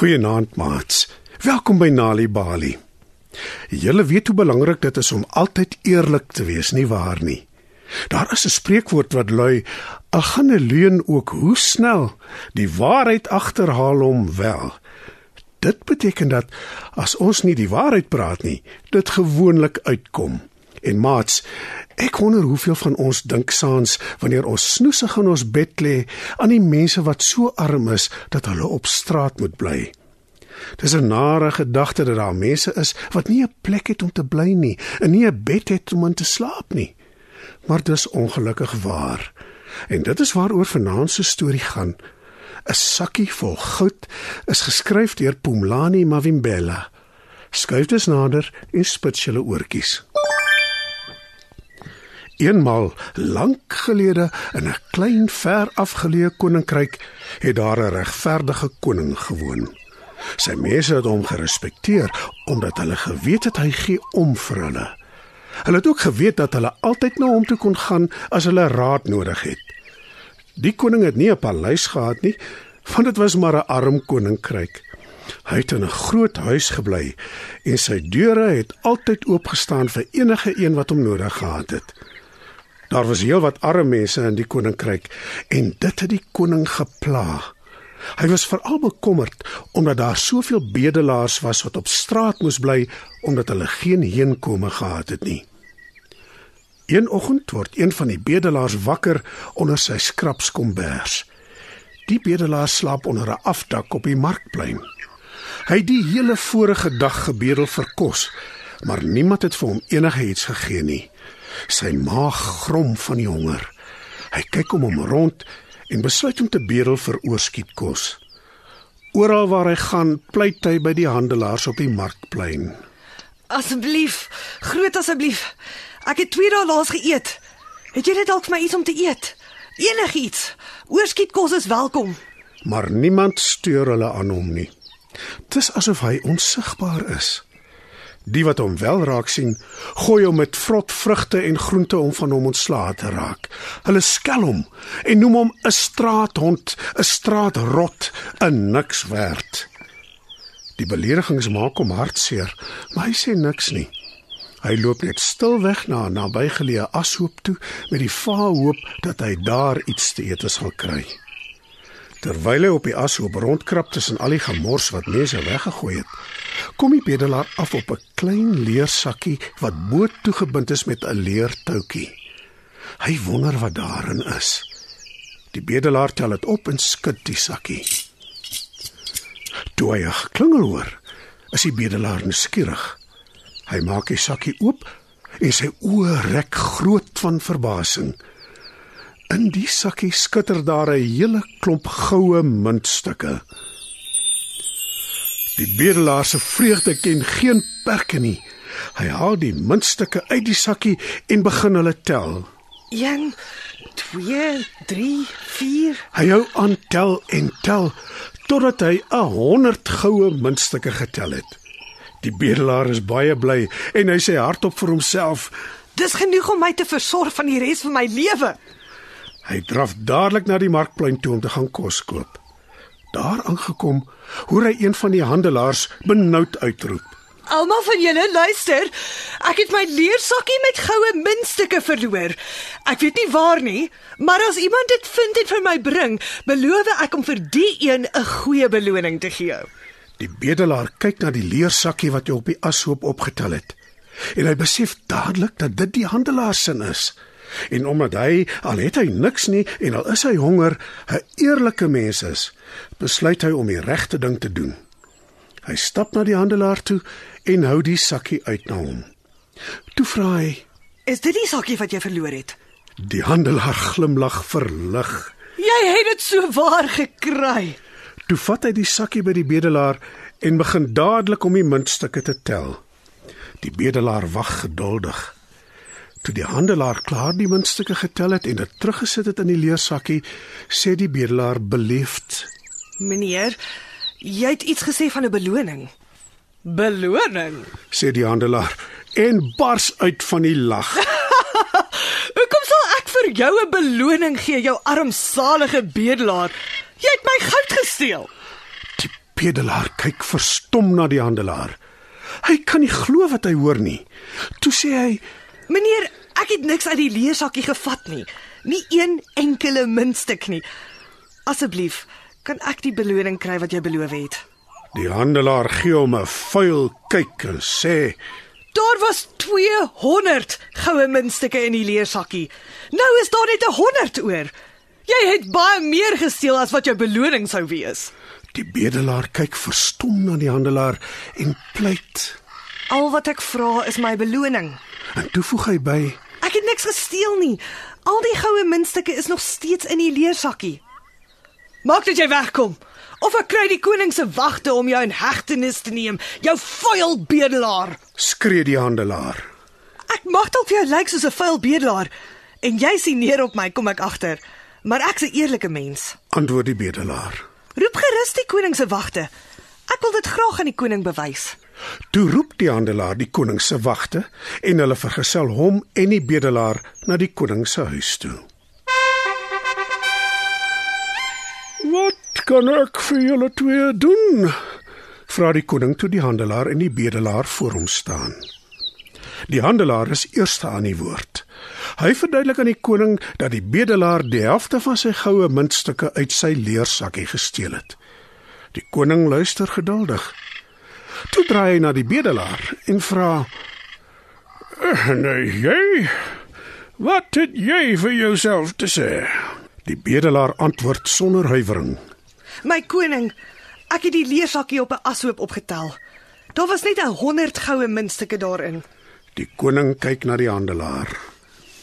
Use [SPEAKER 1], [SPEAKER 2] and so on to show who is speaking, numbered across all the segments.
[SPEAKER 1] Goeienaand, maats. Welkom by Nali Bali. Julle weet hoe belangrik dit is om altyd eerlik te wees, nie waar nie? Daar is 'n spreekwoord wat lui: "Al gaan 'n leuen ook hoe snel, die waarheid agterhaal hom wel." Dit beteken dat as ons nie die waarheid praat nie, dit gewoonlik uitkom. En maats, ek wonder hoeveel van ons dink saans wanneer ons snoesig in ons bed lê aan die mense wat so arm is dat hulle op straat moet bly. Dis 'n nare gedagte dat daar mense is wat nie 'n plek het om te bly nie, en nie 'n bed het om in te slaap nie. Maar dis ongelukkig waar. En dit is waaroor vanaand se storie gaan. 'n Sakkie vol goud is geskryf deur Pumlani Mavimbela. Skuif dus nader en spits julle oortjies. Eenmal lank gelede in 'n klein ver afgeleë koninkryk het daar 'n regverdige koning gewoon. Sy mense het hom gerespekteer omdat hulle geweet het hy gee om vir hulle. Hulle het ook geweet dat hulle altyd na hom toe kon gaan as hulle raad nodig het. Die koning het nie 'n paleis gehad nie, want dit was maar 'n arm koninkryk. Hy het in 'n groot huis gebly en sy deure het altyd oop gestaan vir enige een wat hom nodig gehad het. Daar was heelwat arme mense in die koninkryk en dit het die koning gepla. Hy was veral bekommerd omdat daar soveel bedelaars was wat op straat moes bly omdat hulle geen heenkome gehad het nie. Een oggend word een van die bedelaars wakker onder sy skrapskombers. Die bedelaar slaap onder 'n afdak op die markplein. Hy het die hele vorige dag gebedel vir kos, maar niemand het vir hom enigiets gegee nie. Sy maag grom van die honger. Hy kyk om hom rond en besluit om te bedel vir oorskietkos. Oral waar hy gaan, pleit hy by die handelaars op die markplein.
[SPEAKER 2] Asseblief, groot asseblief. Ek het 2 dae laas geëet. Het jy net dalk vir my iets om te eet? Enigiets. Oorskietkos is welkom.
[SPEAKER 1] Maar niemand steur hulle aan hom nie. Dis asof hy onsigbaar is. Die wat hom wel raak sien, gooi hom met vrot vrugte en groente om van hom ontslae te raak. Hulle skel hom en noem hom 'n straathond, 'n straatrot, 'n niks werd. Die beledigings maak hom hartseer, maar hy sê niks nie. Hy loop net stil weg na 'n nabygeleë ashoop toe met die vae hoop dat hy daar iets te eet sal kry. Terwyl hy op die ashoop rondkrap tussen al die gemors wat mense weggegooi het, kom die bedelaar af op 'n klein leersakkie wat bo toegebind is met 'n leertoutjie. Hy wonder wat daarin is. Die bedelaar tel dit op en skud die sakkie. Toe hy 'n klingel hoor, is die bedelaar nuuskierig. Hy maak die sakkie oop en sy oë rek groot van verbasing. In die sakkie skitter daar 'n hele klomp goue muntstukke. Die bedelaar se vreugde ken geen perke nie. Hy haal die muntstukke uit die sakkie en begin hulle tel.
[SPEAKER 2] 1 2 3 4
[SPEAKER 1] Hy hou aan tel en tel totdat hy 'n 100 goue muntstukke getel het. Die bedelaar is baie bly en hy sê hardop vir homself:
[SPEAKER 2] Dis genoeg om my te versorg van die res van my lewe.
[SPEAKER 1] Hy draf dadelik na die markplein toe om te gaan kos koop. Daar aangekom, hoor hy een van die handelaars benoud uitroep.
[SPEAKER 2] Almal van julle luister. Ek het my leersakkie met goue muntstukke verloor. Ek weet nie waar nie, maar as iemand dit vind en vir my bring, beloof ek om vir die een 'n goeie beloning te gee.
[SPEAKER 1] Die bedelaar kyk na die leersakkie wat hy op die ashoop opgetel het. En hy besef dadelik dat dit die handelaar se is. En omdat hy al het hy niks nie en al is hy honger, 'n eerlike mens is, besluit hy om die regte ding te doen. Hy stap na die handelaar toe en hou die sakkie uit na hom. Toe vra hy:
[SPEAKER 2] "Is dit die sakkie wat jy verloor het?"
[SPEAKER 1] Die handelaar glimlag verlig.
[SPEAKER 2] "Jy het dit so waar gekry."
[SPEAKER 1] Toe vat hy die sakkie by die bedelaar en begin dadelik om die muntstukke te tel. Die bedelaar wag geduldig. Toe die handelaar klaar die muntstukke getel het en dit teruggesit het in die leersakkie, sê die bedelaar beleefd:
[SPEAKER 2] "Meneer, jy het iets gesê van 'n beloning." "Beloning?"
[SPEAKER 1] sê die handelaar en bars uit van die lag.
[SPEAKER 2] "Hoekom sal ek vir jou 'n beloning gee, jou armsalige bedelaar? Jy het my goud gesteel."
[SPEAKER 1] bedelaar kyk verstom na die handelaar. Hy kan nie glo wat hy hoor nie. Toe sê hy:
[SPEAKER 2] Meneer, ek het niks uit die leersakkie gevat nie. Nie een enkele muntstuk nie. Asseblief, kan ek die beloning kry wat jy beloof het?
[SPEAKER 1] "Die handelaar gee hom 'n vuil kyk en sê:
[SPEAKER 2] Daar was 200 goue muntstukke in die leersakkie. Nou is daar net 100 oor. Jy het baie meer gesteel as wat jou beloning sou wees.
[SPEAKER 1] Die bedelaar kyk verstom na die handelaar en pleit.
[SPEAKER 2] Al wat ek vra is my beloning.
[SPEAKER 1] En toe voeg hy by:
[SPEAKER 2] Ek het niks gesteel nie. Al die goue muntstukke is nog steeds in die leersakkie. Maak dat jy wegkom of ek kry die koning se wagte om jou in hegtenis te neem, jou vuil bedelaar.
[SPEAKER 1] skree die handelaar.
[SPEAKER 2] Ek mag dalk vir jou lyk soos 'n vuil bedelaar en jy sien neer op my kom ek agter, maar ek's 'n eerlike mens.
[SPEAKER 1] Antwoord die bedelaar.
[SPEAKER 2] Roep gerus die koning se wagte. Ek wil dit graag aan die koning bewys.
[SPEAKER 1] Toe roep die handelaar die koning se wagte en hulle vergesel hom en die bedelaar na die koning se huis toe. Wat kan ek vir julle twee doen? vra die koning toe die handelaar en die bedelaar voor hom staan. Die handelaar is eerste aan die woord. Hy verduidelik aan die koning dat die bedelaar die helfte van sy goue muntstukke uit sy leersakkie gesteel het. Die koning luister geduldig. Toe draai hy na die bedelaar en vra: "Nee, jy? Wat het jy vir jouself te sê?" Die bedelaar antwoord sonder huiwering:
[SPEAKER 2] My koning, ek het die leersakkie op 'n ashoop opgetel. Daar was net 'n 100 goue muntstukke daarin.
[SPEAKER 1] Die koning kyk na die handelaar,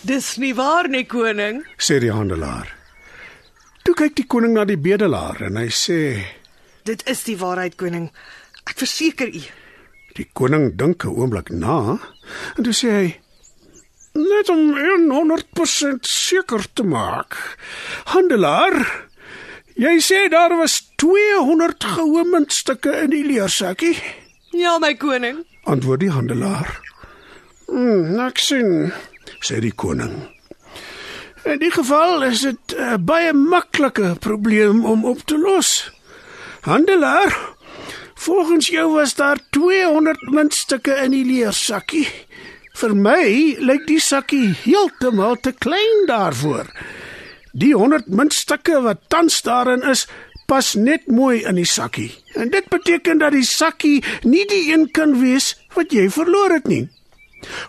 [SPEAKER 2] Dis nie waar nie, koning.
[SPEAKER 1] sê die handelaar. Toe kyk die koning na die bedelaar en hy sê:
[SPEAKER 2] Dit is die waarheid, koning. Ek verseker u.
[SPEAKER 1] Die koning dink 'n oomblik na en toe sê hy: "Net om 100% seker te maak. Handelaar, jy sê daar was 200 goue muntstukke in die leersakkie?"
[SPEAKER 2] Ja, my koning.
[SPEAKER 1] Antwoord die handelaar. "Hm, ek sien," sê die koning. In die geval is dit 'n baie maklike probleem om op te los. Handelaar, volgens jou was daar 200 muntstukke in die leersakkie. Vir my lyk die sakkie heeltemal te klein daarvoor. Die 100 muntstukke wat tans daarin is, pas net mooi in die sakkie. En dit beteken dat die sakkie nie die een kan wees wat jy verloor het nie.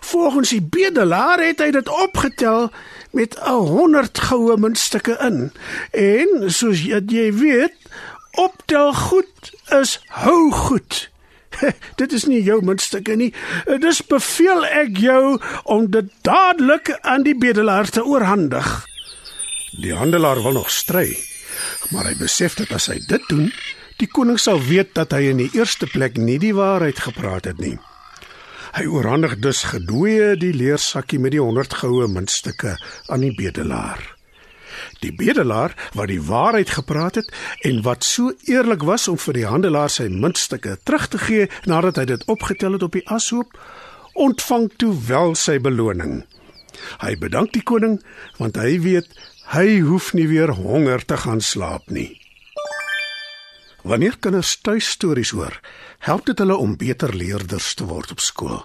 [SPEAKER 1] Volgens die bedelaar het hy dit opgetel met 'n 100 goue muntstukke in. En soos jy, weet, optel goed is hou goed. dit is nie jou muntstukke nie. Dis beveel ek jou om dit dadelik aan die bedelaar te oorhandig. Die handelaar wil nog stry, maar hy besef dat as hy dit doen, die koning sal weet dat hy in die eerste plek nie die waarheid gepraat het nie. Hy oorhandig dus gedooie die leersakkie met die 100 goue muntstukke aan die bedelaar. Die bedelaar wat die waarheid gepraat het en wat so eerlik was om vir die handelaar sy muntstukke terug te gee nadat hy dit opgetel het op die ashoop, ontvang toe wel sy beloning. Hy bedank die koning want hy weet hy hoef nie weer honger te gaan slaap nie. Wanneer kinders tuistories hoor, help dit hulle om beter leerders te word op skool.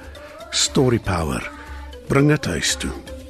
[SPEAKER 1] Story Power. Bring dit huis toe.